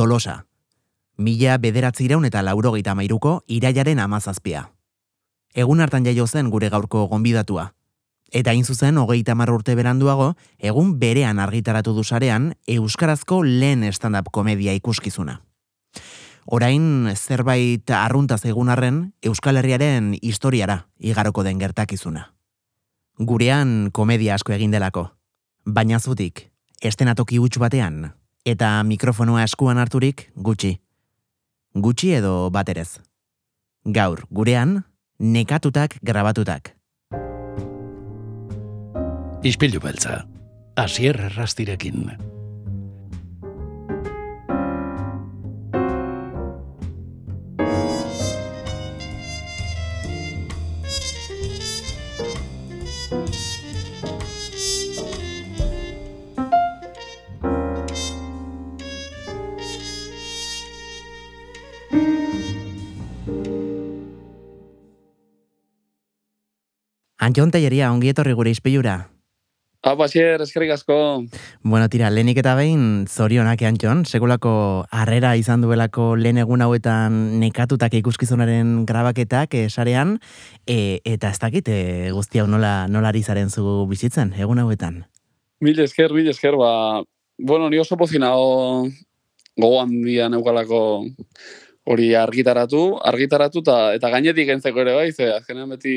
Tolosa. Mila bederatzireun eta laurogeita mairuko iraiaren amazazpia. Egun hartan jaio zen gure gaurko gonbidatua. Eta hain zuzen, hogeita mar urte beranduago, egun berean argitaratu du sarean Euskarazko lehen stand-up komedia ikuskizuna. Orain zerbait arruntaz egun arren Euskal Herriaren historiara igaroko den gertakizuna. Gurean komedia asko egin delako, baina zutik, estenatoki huts batean, eta mikrofonoa eskuan harturik gutxi. Gutxi edo baterez. Gaur, gurean, nekatutak grabatutak. Ispilu beltza, asier errastirekin. Antion Telleria, ongi etorri gure izpilura. Apa, xier, eskerrik asko. Bueno, tira, lehenik eta behin, zorionak Antxon, sekulako harrera izan duelako lehen egun hauetan nekatutak ikuskizunaren grabaketak e, sarean, e, eta ez dakit e, guzti hau nola, nola ari zaren zu bizitzen, egun hauetan. Mil esker, mil esker, ba, bueno, ni oso pozinao gogo handia neukalako hori argitaratu, argitaratu ta, eta gainetik entzeko ere bai, ze azkenean beti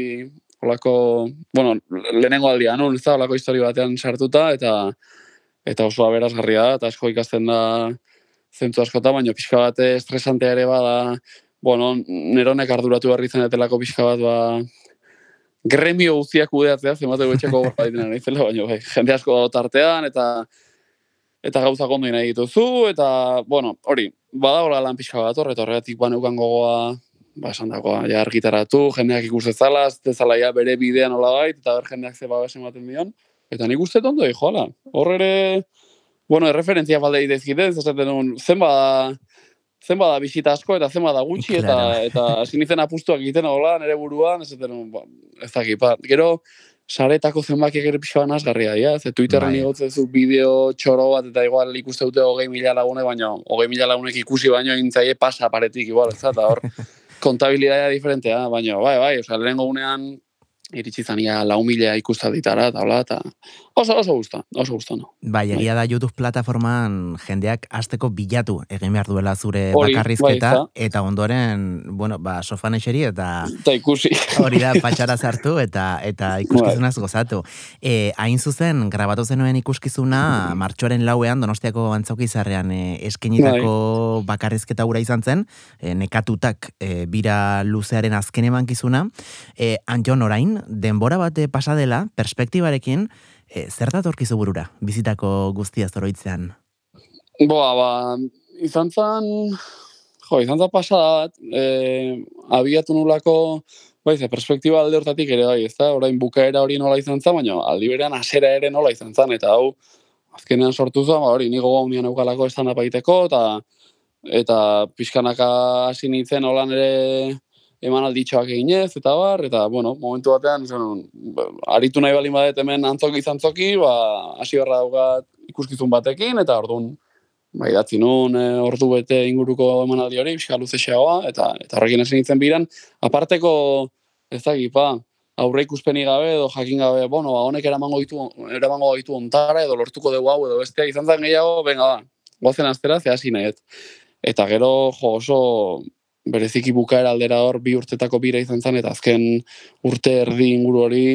olako, bueno, lehenengo aldia, no? Ez olako histori batean sartuta, eta eta oso aberazgarria da, eta asko ikasten da zentu askota, baina pixka bat estresantea ere bada, bueno, neronek arduratu behar izan etelako pixka bat, ba, gremio guztiak kudeatzea, zemateko etxeko gorra ditena nahi zela, baina bai, jende asko tartean, eta eta gauza kondo nahi dituzu, eta, bueno, hori, badagola lan pixka bat, horret horretik baneukan gogoa ba, esan dagoa, ja argitaratu, jendeak ikus dezala, dezala ja bere bidean nola bait, eta ber jendeak ze babes ematen dion. Eta nik uste tondo, joala. Hor ere, bueno, erreferentzia balde idezkite, ez esaten duen, zen bada, zen bada bisita asko, eta zen bada gutxi, eta eta hasi nintzen apustuak egiten hola, nere buruan, ez esaten duen, ba, ez dakit, ba, gero, saretako zenbaki egere pixoan asgarria, ja? Ze Twitterren bai. igotzen zu bideo txoro bat, eta igual ikuste dute hogei mila lagune, baina hogei mila lagunek ikusi baino intzaie pasa paretik, igual, ez eta hor, kontabilidadea diferentea, baina bai, bai, osea, lehenengo unean iritsi zania lau mila ikusta ditara, eta hola, eta oso, oso gusta, oso gusta, no. Bai, egia da YouTube plataformaan jendeak azteko bilatu egin behar duela zure bakarrizketa, bai, eta ondoren, bueno, ba, sofan eseri, eta... Eta ikusi. Hori da, patxara zartu, eta eta ikuskizunaz bai. gozatu. E, hain zuzen, grabatu zenuen ikuskizuna, martxoaren lauean, donostiako antzokizarrean e, eskenitako bai. bakarrizketa gura izan zen, e, nekatutak e, bira luzearen azken emankizuna, e, antion orain, denbora bate pasadela, perspektibarekin, e, zer da torkizu burura, bizitako guztia zoroitzean? Boa, ba, izan zan, jo, izan zan pasada bat, e, abiatu nulako, bai, ze perspektiba alde hortatik ere bai, ez da, orain bukaera hori nola izan zan, baina aldi berean asera ere nola izan zan, eta hau, azkenean sortu zan, ba, hori, nigo gau nian eukalako estan apaiteko, eta eta pixkanaka hasi nintzen holan ere eman alditxoak eginez, eta bar, eta, bueno, momentu batean, zen, aritu nahi bali badet hemen antzoki zantzoki, ba, hasi barra daukat ikuskizun batekin, eta orduan, ba, idatzi nun, e, ordu bete inguruko eman aldi hori, pixka luzexeagoa, eta, eta horrekin hasi nintzen biran, aparteko, ez da pa, aurre ikuspeni gabe, edo jakin gabe, bueno, ba, honek eramango ditu, eramango ditu ontara, edo lortuko dugu hau, edo bestea, izan zen gehiago, venga, ba, gozen aztera, zehasi nahi, Eta gero, jo, oso, bereziki bukaera aldera hor bi urtetako bira izan zen, eta azken urte erdi inguru hori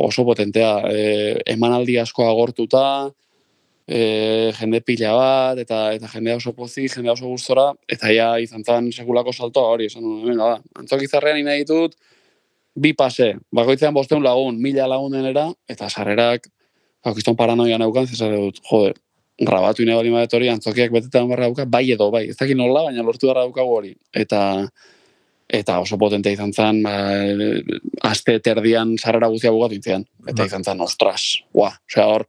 oso potentea. E, emanaldi asko agortuta, e, jende pila bat, eta eta jende oso pozi, jende oso gustora, eta ja izan zen sekulako saltoa hori, esan nuen, da, antzok izarrean ina ditut, bi pase, bakoitzean bosteun lagun, mila lagun denera, eta sarrerak, bakizton paranoia neukan, zezare dut, jode, grabatu ine bali hori, antzokiak betetan barra dauka, bai edo bai, ez dakit nola, baina lortu barra dauka hori. Eta eta oso potente izan zen, ba, aste terdian sarrera guztia bugatu intzean. Eta bai. izan zen, ostras, ua, osea, hor,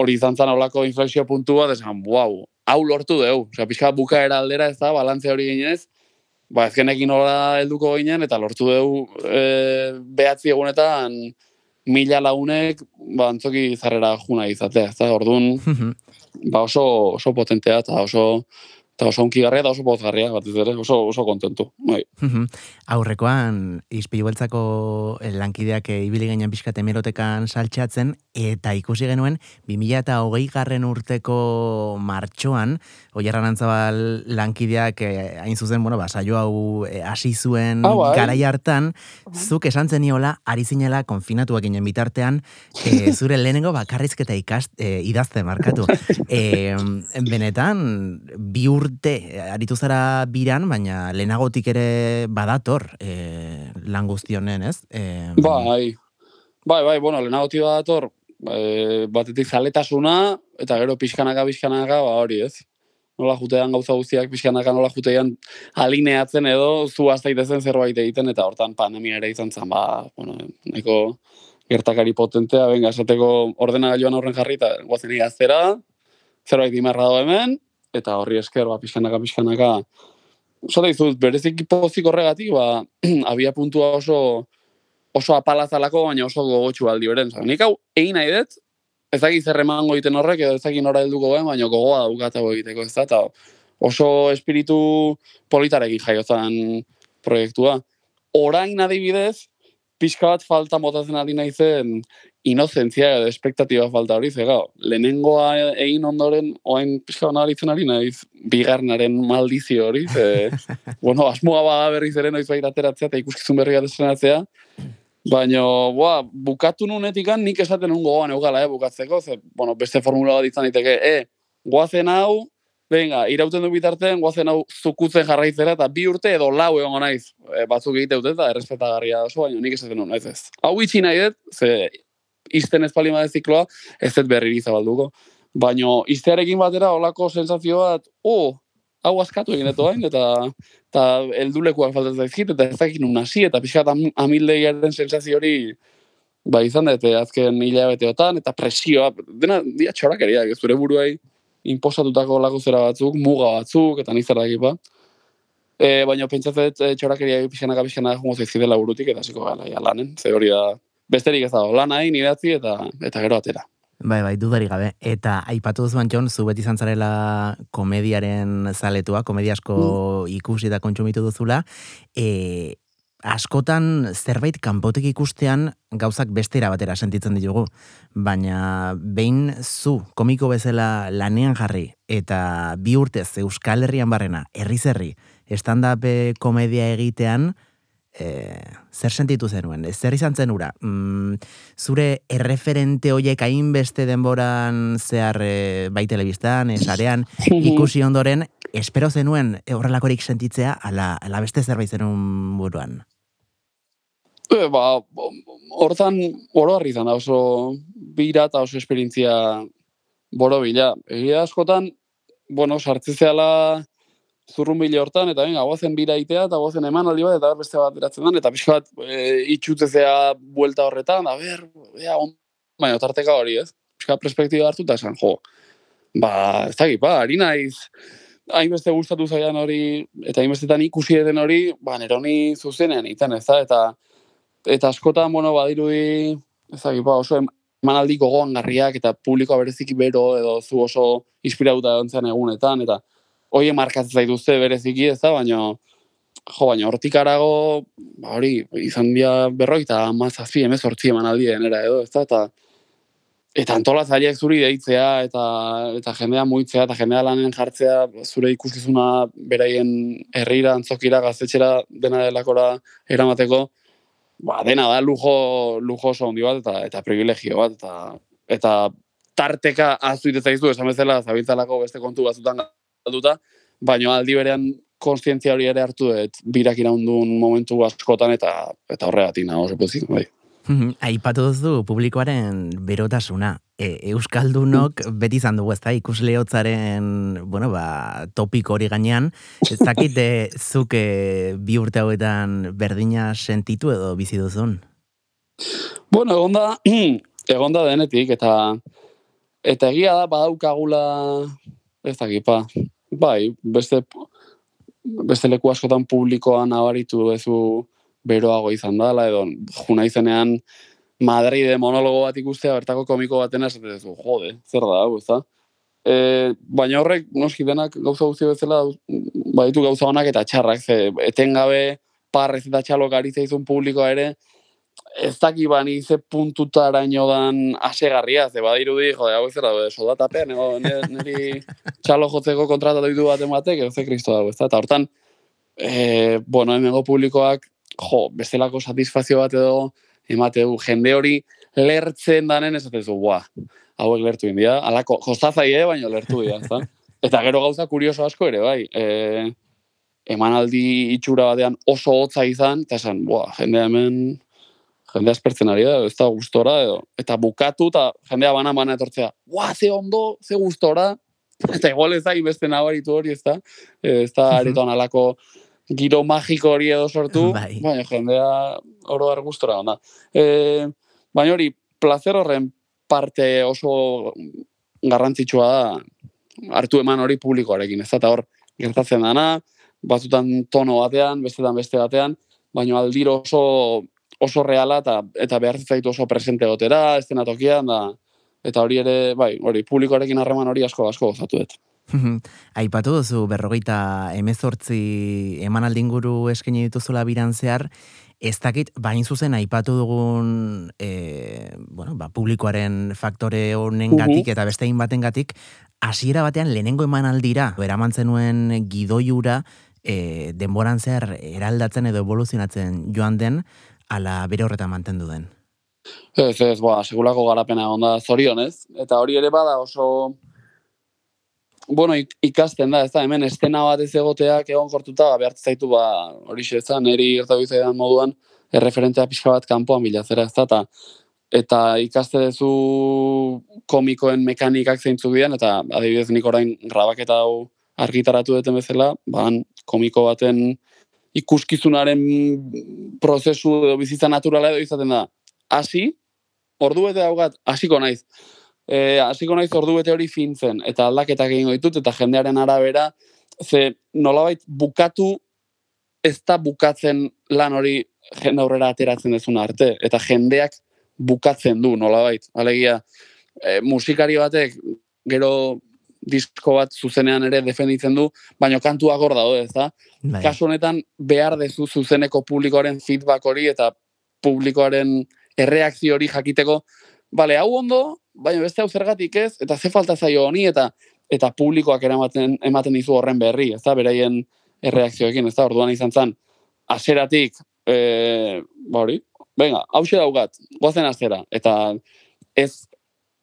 hori izan zen olako inflexio puntua, desan, wow, hau lortu dugu. Osea, pixka bukaera aldera ez da, balantze hori ginez, ba, ezkenekin nola helduko ginen, eta lortu dugu e, behatzi egunetan, mila launek, ba, antzoki zarrera juna izatea, ez da, orduan, ba oso, oso potentea eta oso eta oso unkigarria eta oso pozgarria, batez ere, oso, oso kontentu. Bai. Aurrekoan, izpilu beltzako lankideak eh, ibili gainean pixkat emerotekan saltxatzen, eta ikusi genuen, 2000 eta hogei garren urteko martxoan, oierran antzabal lankideak eh, hain zuzen, bueno, ba, saio hau eh, hasi zuen Ah, bai. garai hartan, zuk esan zeniola, ari zinela konfinatuak ginen bitartean, eh, zure lehenengo bakarrizketa ikast, eh, idazte markatu. Eh, benetan, bi urte eh, aritu zara biran, baina lehenagotik ere badator eh, lan guzti honen, ez? Eh, Bai, bai, bai, bueno, lehenagotik dator, e, batetik zaletasuna, eta gero pixkanaka, pixkanaka, ba hori ez. Nola jutean gauza guztiak pixkanaka nola jutean alineatzen edo zu daitezen zerbait egiten, eta hortan pandemia ere izan zen, ba, bueno, nahiko gertakari potentea, benga, esateko ordenagailuan horren jarri, eta guazen igaztera, zerbait imarra dago hemen, eta horri esker, ba, pixkanaka, pixkanaka, Zota izut, bereziki pozik horregatik, ba, abia puntua oso, oso apalazalako, baina oso gogotxu aldi beren. Zara, nik hau egin nahi dut, ez dakit zer emango egiten horrek, edo ez dakit nora helduko ben, baina gogoa daukat hau egiteko, ez da, eta oso espiritu politarekin jaiozan proiektua. Orain adibidez, pixka bat falta motatzen ari naizen inozentzia edo espektatiba falta hori, ze gau, lehenengoa egin ondoren, oain pixka bat nabaritzen ari naiz, bigarnaren maldizio hori, ze, bueno, asmoa bada berriz ere noiz baita ateratzea eta ikuskizun berri bat estrenatzea, Baina, boa, bukatu nunetikan nik esaten nun gogoan eugala, eh, bukatzeko, ze, bueno, beste formula bat izan diteke, e, goazen hau, venga, irauten du bitartean, goazen hau zukutzen jarraitzera, eta bi urte edo lau egongo naiz, e, batzuk egite dute, eta errespetagarria oso, baina nik esaten nun, ez ez. Hau itxi nahi dut, ze, izten ez palima zikloa, ez dut berri zabalduko. Baina, iztearekin batera, olako sensazio bat, oh, hau askatu egin dut hain, eta eta heldulekuak faltatzen zaizkit, eta ez dakit nun hasi, eta pixkat am, amildeiaren sensazio hori ba izan dut, azken hilabeteotan, eta presioa, dena, dia txorakeriak, ez zure buruai imposatutako lako zera batzuk, muga batzuk, eta nizera ba. E, baina pentsatzen e, txorakeria pixkanaka pixkanaka jongo zaizkidela burutik, eta ziko gara, ja, lanen, ze hori da, besterik ez dago, lan hain, idatzi, eta, eta gero atera. Bai, bai, dudarik gabe. Eta aipatu duzuan, Jon, zu beti izan zarela komediaren zaletua, komedia asko ikusi eta kontsumitu duzula. E, askotan zerbait kanpotek ikustean gauzak bestera batera sentitzen ditugu. Baina behin zu komiko bezala lanean jarri eta bi urtez Euskal Herrian barrena, herri, stand-up eh, komedia egitean, e, zer sentitu zenuen? Zer izan zen ura? Mm, zure erreferente hoiek hainbeste denboran zehar e, bai telebistan, e, sarean, ikusi ondoren, espero zenuen horrelakorik sentitzea, ala, ala beste zerbait zenuen buruan? E, ba, hortan oro izan da oso bira eta oso esperientzia boro bila. Egia askotan, bueno, sartze bile hortan, eta venga, guazen bira itea, eta guazen eman aldi bat, eta beste bat eratzen den, eta pixka bat e, itxutzezea buelta horretan, da ber, ea, on, baina tarteka hori, ez? Pixka perspektiba hartu eta esan, jo, ba, ez dakit, ba, ari naiz, hainbeste gustatu zaidan hori, eta hainbestetan ikusi den hori, ba, neroni zuzenean iten, ez da, eta eta askotan, bueno, badirudi, ez dakit, ba, oso emanaldi gogoangarriak eta publikoa bereziki bero edo zu oso inspirauta egon egunetan, eta hoie markatzen zaituzte bereziki, ez da, baina jo, baina hortik arago, ba, hori, izan dira berroi, eta mazazpi, emez hortzi emanaldi denera edo, ez da, eta eta antolatzaileak zuri deitzea, eta, eta jendea muitzea, eta jendea lanen jartzea, zure ikuskizuna beraien herrira, antzokira, gaztetxera, dena delakora eramateko, ba, dena da lujo, lujo oso handi bat, eta, eta privilegio bat, eta, eta tarteka aztu zaizu, esan bezala, zabiltzalako beste kontu batzutan galduta, baina aldi berean konstientzia hori ere hartu dut birak iraundun momentu askotan eta eta horregatik nago oso pozik, bai. Aipatu duzu publikoaren berotasuna. E, Euskaldunok beti izan dugu ez da, ikusleotzaren, bueno, ba, topiko hori gainean. Ez dakit e, zuk e, bi urte hauetan berdina sentitu edo bizi duzun? Bueno, egonda, egonda denetik, eta eta egia da badaukagula ez dakit, pa, bai, beste, beste leku askotan publikoan nabaritu ezu beroago izan dela, edo juna izenean Madride monologo bat ikustea bertako komiko batena esaten duzu, jode, zer da, hau, ezta? E, baina horrek, noski denak gauza guzti bezala, baditu gauza honak eta txarrak, ze etengabe parrez eta txalok ari zaizun publikoa ere, ez daki bani ze puntutaraino dan asegarria, ze badirudi, jode, hau ezera, soldatapean, nego, niri txalo jotzeko kontrata ditu bat ematek, ez ze kristo dago, ez da, eta hortan, e, bueno, hemengo publikoak, jo, bestelako satisfazio bat edo, emateu, jende hori lertzen danen ez ez buah, hauek lertu india, alako, jostazai, eh, baina lertu dira, ez da? Eta gero gauza kurioso asko ere, bai, e, emanaldi itxura batean oso hotza izan, eta esan, buah, jende hemen, jende aspertzen ari da, ez da gustora, edo, eta bukatu, eta jendea bana bana etortzea, buah, ze ondo, ze gustora, eta igual ez da, inbeste nabaritu hori, ez da, ez da, aretoan alako, giro magiko hori edo sortu, Bai. baina jendea oro har gustora onda. E, baina hori, placer horren parte oso garrantzitsua da hartu eman hori publikoarekin, ez da, eta hor gertatzen dana, batzutan tono batean, bestetan beste batean, baina aldiro oso oso reala eta eta behar zaitu oso presente gotera, estenatokian da eta hori ere, bai, hori publikoarekin harreman hori asko asko gozatu dut. Aipatu duzu berrogeita emezortzi emanaldinguru eskaini dituzula biran zehar, ez dakit, bain zuzen aipatu dugun e, bueno, ba, publikoaren faktore honen gatik eta beste baten gatik, hasiera batean lehenengo emanaldira, eraman zenuen gidoiura, e, denboran zehar eraldatzen edo evoluzionatzen joan den, ala bere horretan mantendu den. Ez, ez, boa, segulako garapena onda zorionez, eta hori ere bada oso bueno, ik- ikasten da, ez da, hemen estena bat ez egoteak egon kortuta, behar zaitu, ba, hori ez niri gertatu izaidan moduan, erreferentea pixka bat kanpoan bilatzera, ez da, eta, eta ikaste duzu komikoen mekanikak zeintzuk dian, eta adibidez nik orain grabaketa hau argitaratu duten bezala, ba, komiko baten ikuskizunaren prozesu edo bizitza naturala edo izaten da. Hasi, ordu bete daugat, hasiko naiz. E, hasiko naiz ordu bete hori fintzen, eta aldaketak egingo ditut, eta jendearen arabera, ze nolabait bukatu ez da bukatzen lan hori jende aurrera ateratzen dezuna arte, eta jendeak bukatzen du nolabait. Alegia, e, musikari batek gero disko bat zuzenean ere defenditzen du, baina kantuak hor daude, ez da? Bai. Kasu honetan behar dezu zuzeneko publikoaren feedback hori eta publikoaren erreakzio hori jakiteko, bale, hau ondo, baina beste hau zergatik ez, eta ze falta zaio honi, eta eta publikoak eramaten, ematen dizu horren berri, ez da, beraien erreakzioekin, ez da, orduan izan zen, aseratik, e, ba hori, venga, hause daugat, goazen azera, eta ez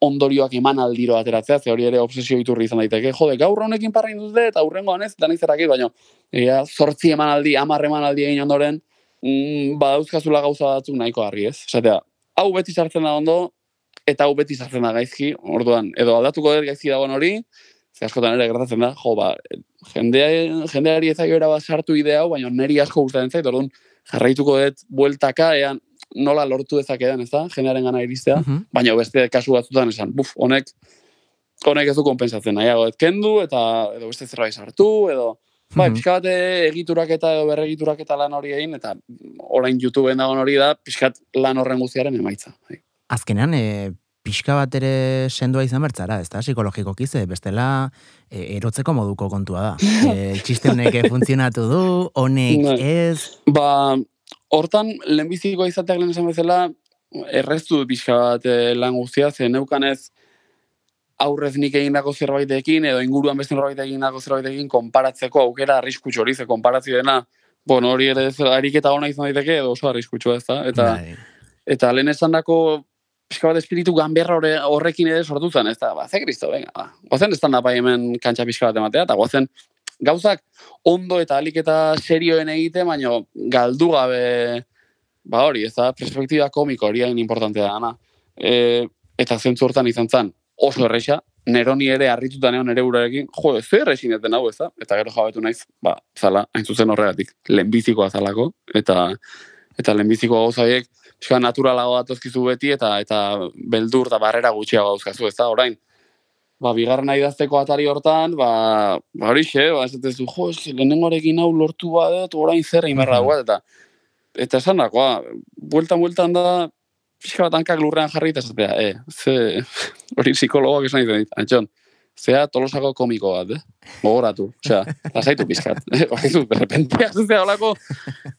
ondorioak eman aldiro ateratzea, ze hori ere obsesio iturri izan daiteke, jode, gaur honekin parra dute eta hurrengoan ez, da nizerrakit, baina ja, sortzi emanaldi, amar emanaldi egin ondoren, mm, badauzkazula gauza batzuk nahiko argi ez. Esatea, hau beti sartzen da ondo, eta hau beti sartzen da gaizki, orduan, edo aldatuko dut gaizki dagoen hori, ze askotan ere gertatzen da, jo, ba, jendea, jendeari ez era bat sartu idea hau, baina neri asko gustatzen zait, orduan, jarraituko dut bueltaka, ean nola lortu dezakedan, ez da, jendearen gana iristea, Mhm. baina beste kasu batzutan esan, buf, honek, honek ez du konpensatzen, nahiago, ez kendu, eta edo beste zerbait sartu, edo, Bai, Mhm. pixka bat eh, egituraketa edo berregituraketa lan hori egin, eta orain YouTubeen dagoen hori da, pixkat lan horren guztiaren emaitza. Bai. Azkenean, e, pixka bat ere sendoa izan bertzara, ez da, psikologikoki ze, bestela e, erotzeko moduko kontua da. E, txiste honek funtzionatu du, honek Bai. ez, Ba, hortan, lehenbizikoa izateak lehen esan bezala, erreztu pixka bat eh, lan guztia, ze neukanez aurrez nik egindako zerbaitekin, edo inguruan beste norbait egindako zerbaitekin, konparatzeko aukera arriskutsu hori, ze konparazio dena, bueno, hori ere ez, ariketa ona izan daiteke, edo oso arriskutsua ez da, eta... bai. Eta lehen esan dako, pixka bat espiritu ganberra horre, horrekin ere sortu zen, ez da, ba, ze kristo, venga, ba. Goazen ez da hemen kantxa pixka bat ematea, eta goazen gauzak ondo eta alik eta serioen egite, baino galdu gabe, ba hori, ez da, perspektiba komiko hori hain importantea dana. E, eta zentzu hortan izan zen, oso erresa, neroni ere harrituta neon ere urarekin, jo, ze erresin eten hau, ez da? Eta gero jabetu naiz, ba, zala, hain zuzen horregatik, lehenbizikoa zalako, eta eta lehenbiziko gauza horiek, pixka naturalago datozkizu beti, eta eta beldur eta barrera gutxiago dauzkazu, ez da, orain. Ba, bigarren idazteko atari hortan, ba, ba hori xe, ba, esatezu, jo, ez, lehenengoarekin hau lortu badet, orain zer imerra daugat, eta eta esan dakoa, bueltan bueltan da, pixka bat hankak lurrean jarri eta esatea, e, ze, hori psikologoak esan ditzen dit, antxon, zea tolosako komiko bat, eh? Gogoratu, osea, lasaitu pizkat. Baizu, berrepente, azizea olako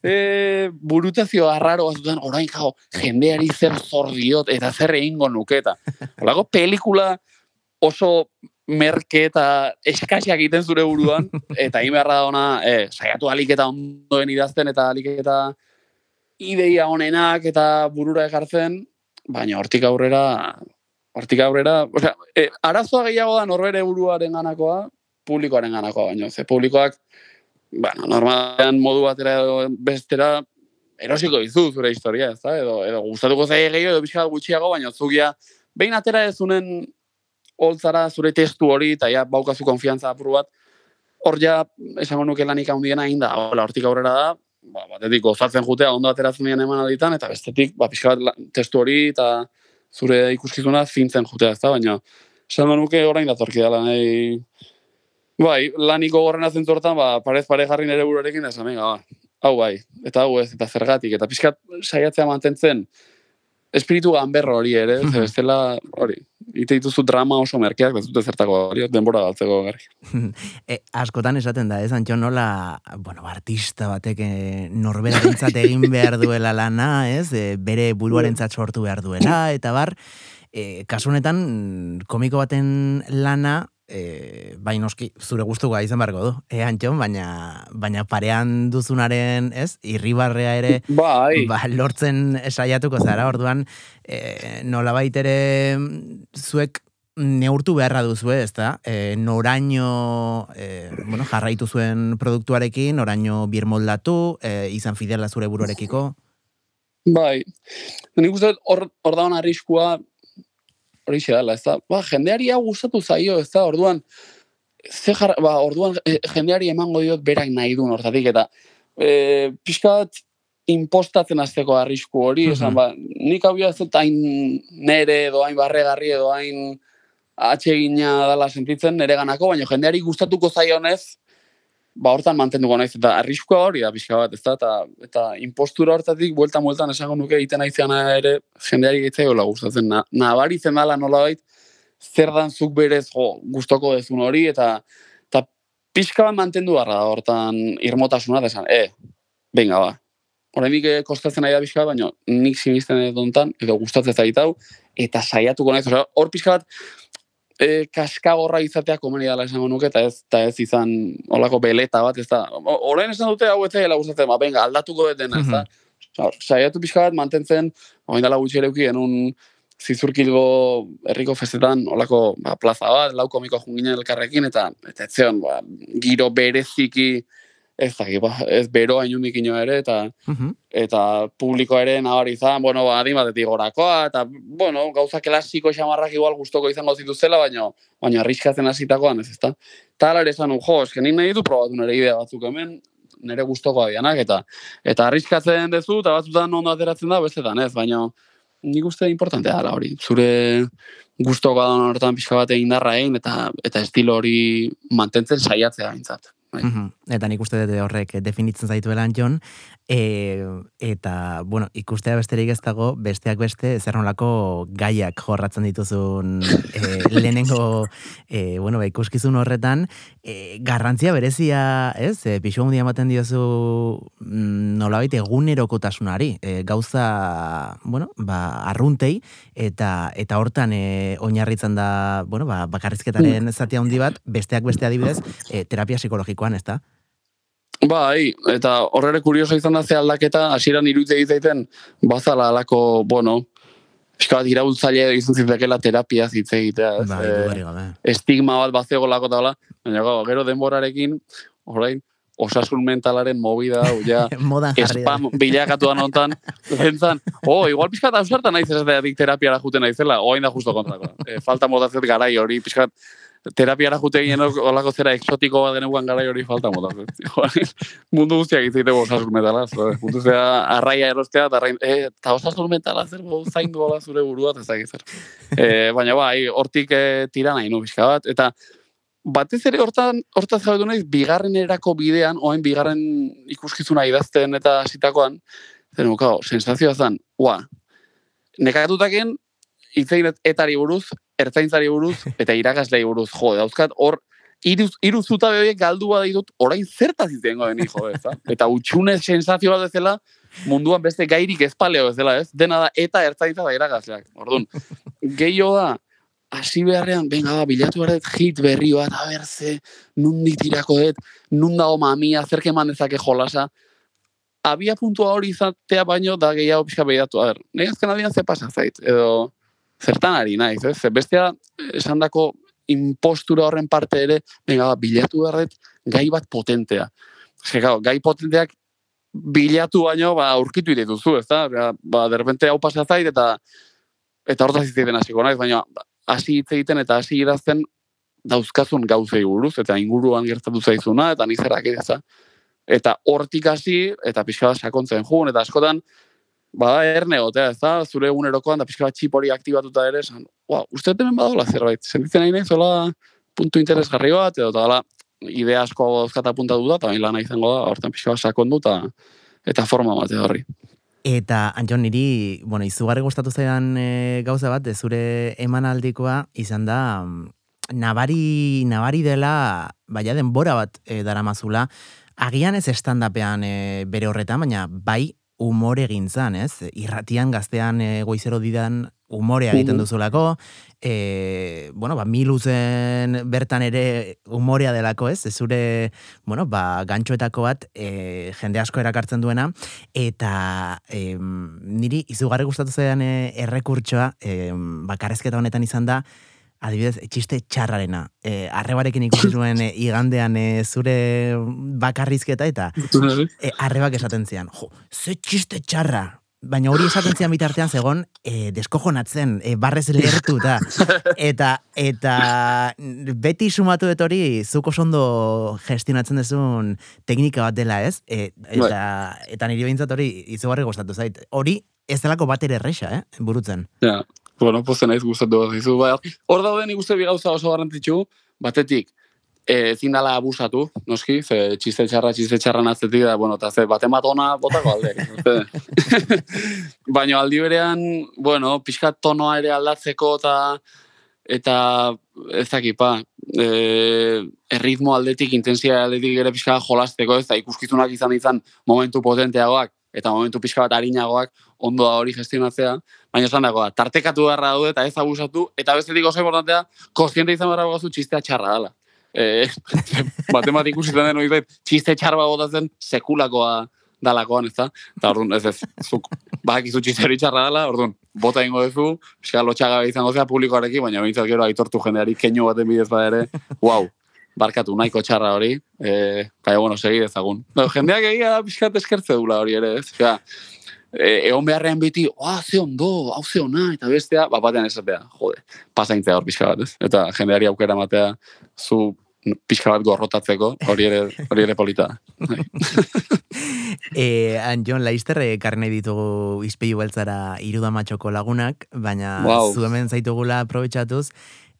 e, burutazio arraro batzutan, orain jau, jendeari zer zor diot, eta zer egingo nuke, eta olako pelikula oso merke eta eskasiak egiten zure buruan, eta imerra da ona, e, saiatu aliketa ondoen idazten, eta aliketa ideia honenak eta burura ekartzen, baina hortik aurrera hortik aurrera, osea, e, arazoa gehiago da norbere buruaren ganakoa, publikoaren ganakoa, baina ze publikoak, bueno, normalean modu batera edo bestera, erosiko dizu zure historia, ez da? Edo, edo gustatuko zaie gehiago, edo pixka gutxiago, baina zugia, behin atera ez unen holtzara zure testu hori, eta ja, baukazu konfiantza apuru bat, hor ja, esango nuke lanik handiena egin da, hola, hortik aurrera da, ba, batetik gozatzen jutea, ondo ateratzen dien eman aditan, eta bestetik, ba, pixka bat testu hori, eta zure ikuskizuna zintzen jutea, ez da, baina esan nuke orain datorki dela, nahi, bai, laniko gorren azen ba, parez pare jarri nere buruarekin, esan, ba, hau bai, eta hau ez, eta zergatik, eta pixkat saiatzea mantentzen, espiritu ganberro hori ere, ez bestela hori, ite dituzu drama oso merkeak, ez dute zertako hori, denbora galtzeko gari. e, askotan esaten da, ez, antxo nola, bueno, artista batek eh, norbera egin behar duela lana, ez, e, bere buruaren sortu behar duela, eta bar, e, kasunetan komiko baten lana, e, bai noski zure gustuko izan barko du. E, Antxon, baina baina parean duzunaren, ez? Irribarrea ere bai. ba, lortzen saiatuko zara. Orduan, e, nolabait ere zuek neurtu beharra duzu, ez da? E, noraino e, bueno, jarraitu zuen produktuarekin, noraino birmoldatu, e, izan fidela zure buruarekiko? Bai, nik uste hor, hor da arriskua hori dela, ez da, ba, jendeari hau gustatu zaio, ez da, orduan, ze jar, ba, orduan e, jendeari emango diot berak nahi duen hortatik, eta e, pixkat impostatzen azteko arrisku hori, esan, ba, nik hau ez dut hain nere edo hain barregarri edo hain atsegina dala sentitzen nere ganako, baina jendeari gustatuko zaionez, ba hortan mantenduko naiz eta arriskua hori da pixka bat, ezta? Eta eta impostura hortatik buelta bueltan esango nuke egiten aizeana ere jendeari gitzaiola gustatzen. Na, nabaritzen dala nolabait zer dan zuk berez jo, gustoko dezun hori eta eta pixka bat mantendu barra da hortan irmotasuna desan, e, venga ba. Horrenik eh, kostatzen nahi da pixka baina nik sinisten edo edo gustatzen zaitau, eta saiatuko naiz, hor pixka bat, e, kaskagorra izatea komeni dela esango nuke, eta ez, eta ez izan olako beleta bat, ez da, orain esan dute hau etzela gustatzen, ba, venga, aldatuko dena, ez da, saiatu pixka bat, mantentzen, orain dela gutxi ere genuen zizurkilgo herriko festetan, olako ba, plaza bat, lau komiko junginen elkarrekin, eta eta etzeon, ba, giro bereziki, ez da, ba, ez bero hainundik ere, eta eta publiko ere nabari izan, bueno, ba, adin batetik gorakoa, eta, bueno, gauza klasiko xamarrak igual gustoko izango zituzela, baina, baina arriskatzen hasitakoan ez, ezta? Eta ere esan, jo, esken nahi du probatu nire idea batzuk hemen, nire gustoko adianak, eta eta arriskatzen dezu, eta batzutan ondo ateratzen da, bestetan ez, baina nik uste importantea dela hori, zure gustoko adon hortan pixka bat egin egin, eta, eta estilo hori mantentzen saiatzea bintzat. Bai. Eta nik uste dut horrek definitzen zaituela Jon, e, eta, bueno, ikustea besterik ez dago, besteak beste, zer nolako gaiak jorratzen dituzun e, lehenengo, e, bueno, ba, ikuskizun horretan, e, garrantzia berezia, ez, e, pixu handia ematen diozu mm, nolabait egunerokotasunari, e, gauza, bueno, ba, arruntei, eta eta hortan e, oinarritzen da, bueno, ba, bakarrizketaren mm. zati handi bat, besteak beste adibidez, e, terapia psikologikoan, ez da? Bai, eta horrere kurioso izan da ze aldaketa, hasieran iruditze egiten bazala alako, bueno, eska bat iraultzaile izan zitekela terapia zitze egitea. Bai, estigma bat bazego lako eta baina gero denborarekin, orain, osasun mentalaren movida, hau ja, spam bilakatu da nontan, zentzan, oh, igual pixkat ausartan naiz ez da terapiara juten naizela, oain da justo kontrako. E, falta modazet garai hori, pixkat, terapiara jute ginen olako zera exotiko bat deneguan gara hori falta mota. Mundu guztiak izite osasun metala. Mundu zera arraia erostea, eta arrain, e, ta osasun metala zer zain duela zure burua, ez da. E, baina bai, hortik e, tira nahi nu bizka bat. Eta batez ere hortan, hortaz jabetu nahi, bigarren erako bidean, oain bigarren ikuskizuna idazten eta hasitakoan, zer nukao, sensazioa zen, ua, nekatutaken itzegin etari buruz, ertzaintzari buruz, eta irakaslei buruz, jo, dauzkat, hor, iru, iru zutabe horiek galdu bada ditut, orain zertaz izango deni, jo, ez? Eta utxune sensazio bat bezala, munduan beste gairik ezpaleo bezala, ez? Dena da, eta ertzaintza da irakasleak. Orduan, gehiago da, hasi beharrean, venga, ba, bilatu behar dut hit berri bat, a ber, ze, nundik tirako dut, nun dago mamia, zerke eman dezake jolasa, abia puntua hori izatea baino da gehiago pixka behiratu. A ber, nahi azken aldian ze pasa zait, edo zertan ari naiz, ez? Ze bestea esan dako impostura horren parte ere, venga, ba, bilatu behar dut gai bat potentea. Gau, gai potenteak bilatu baino, ba, aurkitu dituzu, ez da? Ba, ba, derrepente hau pasa zait, eta eta hortaz iziten hasiko naiz, baina hasi hitz egiten eta hasi idazten dauzkazun gauzei buruz, eta inguruan gertatu zaizuna, eta nizerak ez Eta hortik hasi, eta pixka bat sakontzen jun, eta askotan, bada erne gotea, ez da, zure egunerokoan, da pixka bat txip hori aktibatuta ere, esan, wow, uste hemen badola zerbait, sentitzen nahi nahi, puntu interesgarri bat, edo eta idea asko dauzkata puntatu da, eta bain lan izango da, hortan pixka bat sakondu, eta, eta forma bat horri. Eta, Anjon, niri, bueno, izugarri gustatu zaidan e, gauza bat, zure emanaldikoa izan da, mm, nabari, nabari dela, baina denbora bat e, daramazula, agian ez estandapean e, bere horretan, baina bai umore gintzan, ez? Irratian gaztean e, goizero didan umorea egiten duzulako, e, bueno, ba, miluzen bertan ere umorea delako, ez? Zure, bueno, ba, gantxoetako bat e, jende asko erakartzen duena, eta e, niri izugarri gustatu zean e, errekurtsoa, e, ba, karezketa honetan izan da, adibidez, txiste txarrarena. E, arrebarekin ikusi zuen e, igandean e, zure bakarrizketa eta e, arrebak esaten zian. Jo, ze txiste txarra, baina hori esaten zian bitartean zegon e, deskojonatzen, e, barrez lehertu eta eta eta beti sumatu dut hori zuko sondo gestionatzen dezun teknika bat dela ez e, eta, eta niri behintzat hori izugarri gustatu zait hori ez delako bat ere erresa, eh, burutzen. Ja, bueno, pozen naiz gustatu bat zizu. Ba, hor dauden ikuste bi gauza oso garrantzitsu, batetik, e, ezin dala abusatu, noski, ze txiste txarra, txiste txarra naztetik da, bueno, eta ze bate matona botako alde. Baina aldi berean, bueno, pixkat tonoa ere aldatzeko eta eta ez dakipa, e, erritmo aldetik, intensia aldetik ere pixka jolasteko, ez da ikuskizunak izan izan momentu potenteagoak, eta momentu pixka bat harinagoak ondo da hori gestionatzea, baina esan dago tartekatu beharra daude eta ez abusatu, eta bestetik oso importantea, koziente izan beharra gozu txistea txarra dela eh, bat ikusitzen den hori txiste txarba botatzen sekulakoa dalakoan, ez da? Eta orduan, ez ez, zuk bak izu txiste hori txarra dela, orduan, bota ingo duzu, eska lotxaga izango zea publikoarekin, baina bintzat gero aitortu jendeari keinu baten bidez bada ere, wow, barkatu nahiko txarra hori, eh, baina, bueno, segi ezagun. No, jendeak egia da pixkat eskertze dula hori ere, ez? Osea, eh, egon beharrean biti, oh, ze ondo, hau ze ona, eta bestea, bat batean esatea, jode, pasaintzea hor pixka bat, ez? Eta jendeari aukera matea, zu pixka bat gorrotatzeko, hori ere, hori ere polita. e, Anjon, laizter, karne ditugu izpeiu beltzara irudamatxoko lagunak, baina wow. zu hemen zaitugula aprobetsatuz,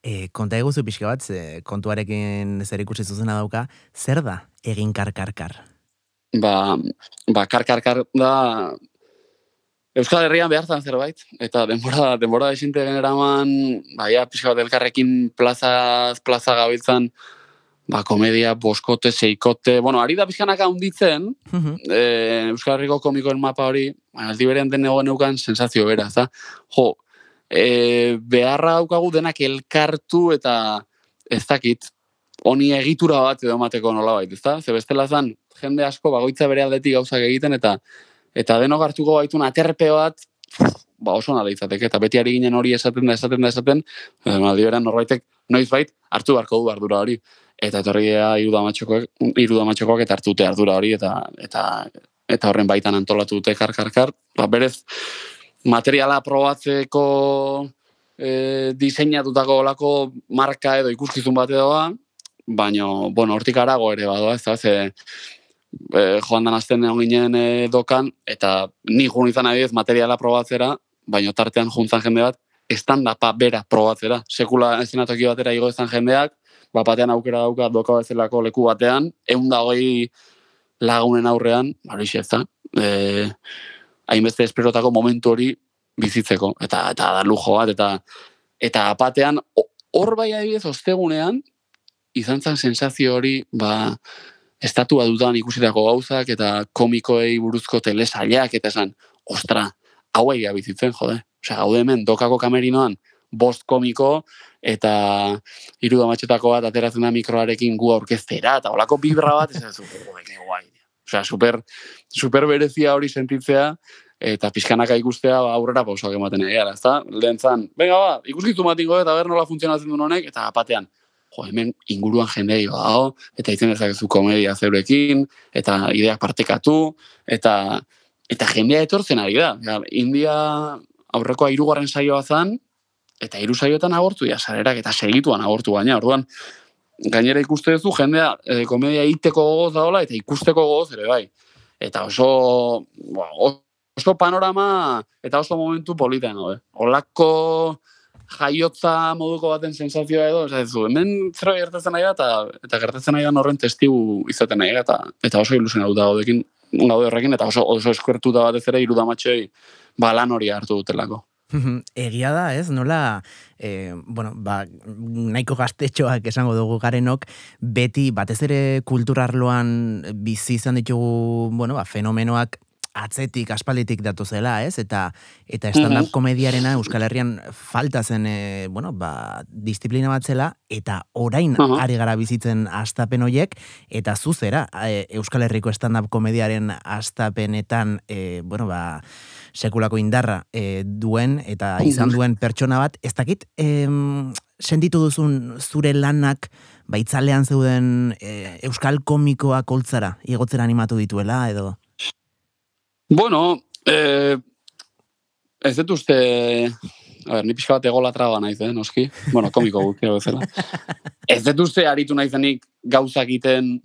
e, konta eguzu pixka bat, ze, kontuarekin zer ikusi zuzena dauka, zer da egin karkarkar? Ba, ba karkarkar da Euskal Herrian behartzen zerbait, eta denbora, denbora esinte generaman, baia, pixka bat elkarrekin plaza, plaza gabiltzan, ba, komedia, boskote, seikote, bueno, ari da pixkanak handitzen, e, Euskal Herriko komikoen mapa hori, aldi berean den egon euken sensazio bera, za? Jo, e, beharra daukagu denak elkartu eta ez dakit, honi egitura bat edo emateko nola bait, ezta? Ze bestela zan, jende asko bagoitza bere aldetik gauzak egiten, eta eta denok hartuko baitun aterpe bat, ba oso nala izateke, eta beti ari ginen hori esaten da, esaten da, esaten, aldi berean norbaitek noiz bait, hartu beharko du ardura hori eta etorria irudamatxokoak, irudamatxokoak eta hartute ardura hori, eta, eta, eta horren baitan antolatu dute kar, kar, kar. Ba, berez, materiala probatzeko e, diseinatutako olako marka edo ikuskizun bat edo ba, baina, bueno, hortik arago ere badoa, ez da, ze, e, joan dan azten egon ginen e, dokan, eta ni jun izan nahi materiala probatzera, baina tartean juntzan jende bat, estandapa bera probatzera. Sekula estenatoki batera igo izan jendeak, bapatean aukera dauka doka bezalako leku batean, egun da hoi lagunen aurrean, hori ez da, e, hainbeste esperotako momentu hori bizitzeko, eta eta da lujo bat, eta eta apatean, hor bai adibidez, ostegunean, izan zen sensazio hori, ba, estatua dudan ikusitako gauzak, eta komikoei buruzko telesailak, eta esan, ostra, hauei bizitzen, jode. Osea, gaude hemen, dokako kamerinoan, bost komiko, eta hiru damatxetako bat ateratzen da mikroarekin gu aurkeztera, eta holako bibra bat, ez ez, "Ui, ke guai. Osea, super, super berezia hori sentitzea, eta pixkanaka ikustea ba, aurrera pausoak ematen egia, ezta? Lehen zan, venga ba, ikuskizu bat ingo, eta ber nola funtzionatzen duen honek, eta batean, jo, hemen inguruan jendei badago, eta izen dezakezu komedia zeurekin, eta ideak partekatu, eta eta jendea etortzen ari da. Ja, India aurrekoa hirugarren saioa zan, eta hiru saioetan agortu dira sarerak, eta segituan agortu baina, orduan, gainera ikuste duzu jendea e, komedia iteko gogoz daola, eta ikusteko gogoz ere bai. Eta oso, oso panorama, eta oso momentu politen, no, Olako jaiotza moduko baten sensazioa edo, ez du, hemen zerbait gertatzen nahi da, eta, eta gertatzen nahi da horren testigu izaten nahi da, eta, eta oso ilusionatuta gaudekin, gaude horrekin, eta oso, oso eskuertuta batez ere irudamatxoi ba, lan hori hartu dutelako. Egia da, ez? Nola, e, bueno, ba, nahiko gaztetxoak esango dugu garenok, beti batez ere kulturarloan bizi izan ditugu, bueno, ba, fenomenoak atzetik, aspalditik datu zela, ez? Eta eta stand-up Mhm. komediarena Euskal Herrian falta zen, e, bueno, ba, disiplina bat zela, eta orain Aha. ari gara bizitzen astapen hoiek, eta zuzera, e, Euskal Herriko stand-up komediaren astapenetan, e, bueno, ba, sekulako indarra e, duen eta izan duen pertsona bat, ez dakit em, sentitu duzun zure lanak baitzalean zeuden e, euskal komikoak holtzara, igotzera animatu dituela edo? Bueno, eh, ez dut uste, a ber, ni pixka bat egola traba naiz, eh, noski? Bueno, komiko guztia bezala. ez dut uste aritu naizenik gauzak egiten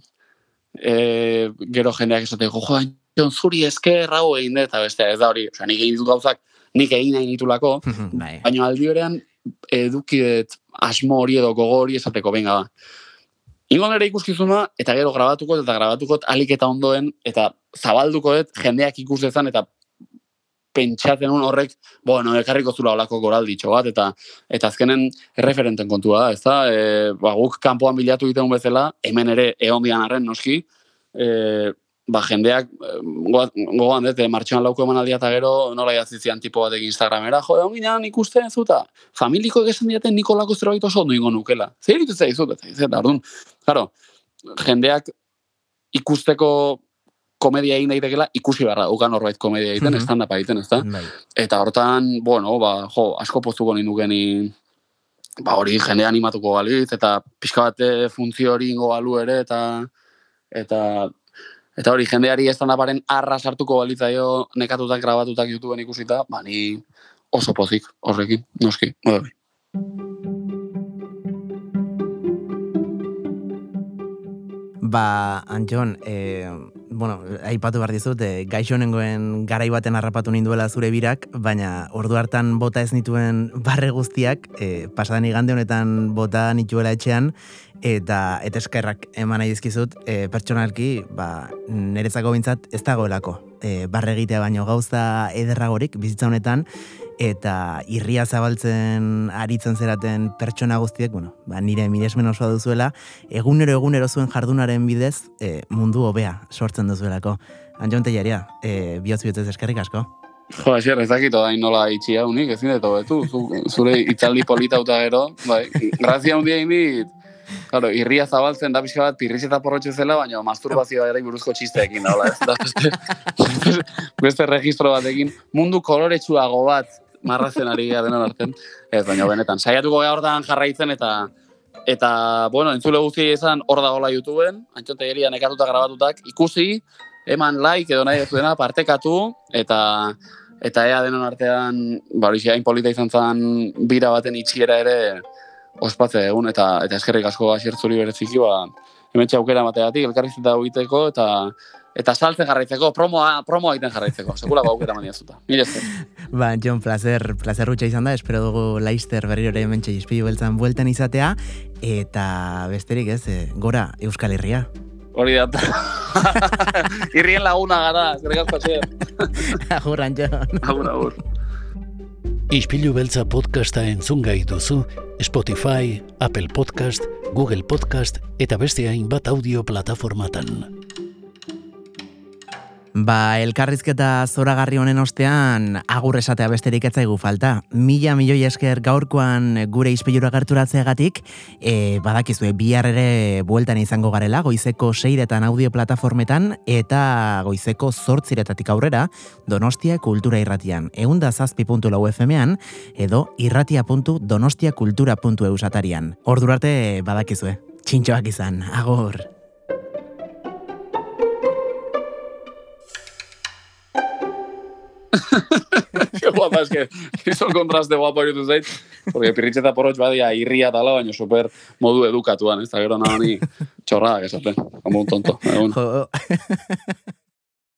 eh, gero jendeak esate, jo, jo, zuri esker hau egin dut, eta beste, ez da hori, osea, nik egin ditut gauzak, nik egin nahi nitulako, bai. baina aldi berean eduki dut asmo hori edo gogo hori esateko, benga ba. Ingo nire ikuskizuna, eta gero grabatuko eta grabatuko alik eta ondoen, eta zabalduko dut jendeak ikus dezan, eta pentsatzen un horrek, bueno, ekarriko zula olako goralditxo bat, eta eta azkenen erreferenten kontua da, ez da? E, ba, guk kanpoan bilatu egiten bezala, hemen ere egon dian arren noski, e, ba, jendeak, goa- gogoan dut, eh, martxoan lauko emanaldia eta gero nola idatzi zian tipo batek Instagramera, jo, egon ginean ikusten zuta, familiko egesan diaten Nikolako zerbait oso ondo ingo nukela. Zer iritu zaizut, eta eta orduan, claro, jendeak ikusteko komedia egin daitekela, ikusi beharra, ukan norbait komedia egiten, Mhm. stand-up egiten, ez da? Bai. Eta hortan, bueno, ba, jo, asko poztuko ninukeni, ba, hori jende animatuko balitz, eta pixka bat eh, funtzio hori ingo balu ere, eta, eta, eta hori jendeari ez aparen arra sartuko balitzaio nekatutak grabatutak YouTubeen ikusita, ba, ni oso pozik horrekin, noski. Bai. Ba, Antxon, e, bueno, aipatu behar dizut, e, gaixo garai baten harrapatu ninduela zure birak, baina ordu hartan bota ez nituen barre guztiak, e, pasadan igande honetan bota nituela etxean, eta eta eskerrak eman nahi dizkizut, e, pertsonalki, ba, niretzako bintzat ez dagoelako. E, barre egitea baino gauza ederragorik bizitza honetan, eta irria zabaltzen aritzen zeraten pertsona guztiek, bueno, ba, nire miresmen osoa duzuela, egunero egunero zuen jardunaren bidez e, mundu hobea sortzen duzuelako. Anjon Tellaria, e, bihotz bihotzez eskerrik asko. Jo, asier, ez dakit orain nola itxi hau nik, ezin dut hobetu, zu, zure itzaldi polita uta gero, bai, grazia hundia indit, Claro, irria zabaltzen da pixka bat pirriz eta porrotxe zela, baina masturbazioa ere buruzko txisteekin daula, ez? Da beste, beste registro batekin, mundu koloretsuago bat marrazen ari gara denon arten. Ez, baina benetan, saiatuko gara hortan jarraitzen eta eta, bueno, entzule guztiei esan hor dagoela YouTubeen, Antxon Tegeria nekatuta grabatutak, ikusi, eman like edo nahi zuena, partekatu, eta eta ea denon artean, ba, horixe, hain polita izan zen bira baten itxiera ere, ospatze egun, eta eta eskerrik asko hasier zuri bereziki, ba, hemen aukera mateatik, elkarrizketa egiteko, eta eta saltzen jarraitzeko, promoa, promoa egiten jarraitzeko, sekula ba aukera mania zuta. Mire. Ba, Jon, placer, placer rutxa izan da, espero dugu Laister berriro ere hemen txaispilu beltzan bueltan izatea, eta besterik ez, e, gora Euskal Herria. Hori da. Irrien laguna gara, eskerrik asko hasier. Agur, Anjon. Agur, agur. Ispilu beltza podcasta entzun gai duzu Spotify, Apple Podcast, Google Podcast eta beste hainbat audio plataformatan. Ba, elkarrizketa zoragarri honen ostean, agur esatea besterik etzaigu falta. Mila milioi esker gaurkoan gure izpilura gerturatzeagatik, e, badakizue, bihar ere bueltan izango garela, goizeko seiretan audio plataformetan, eta goizeko zortziretatik aurrera, donostia kultura irratian. Egun da zazpi puntu lau FM-an, edo irratia.donostiakultura.eu satarian. Ordurarte badakizue. Txintxoak izan, agur. guapa, es que hizo el contraste guapo irutu zait, porque pirritxe eta porrotx badia irria tala, baina super modu edukatuan, ez da gero nani txorradak esaten, como un tonto. Egun.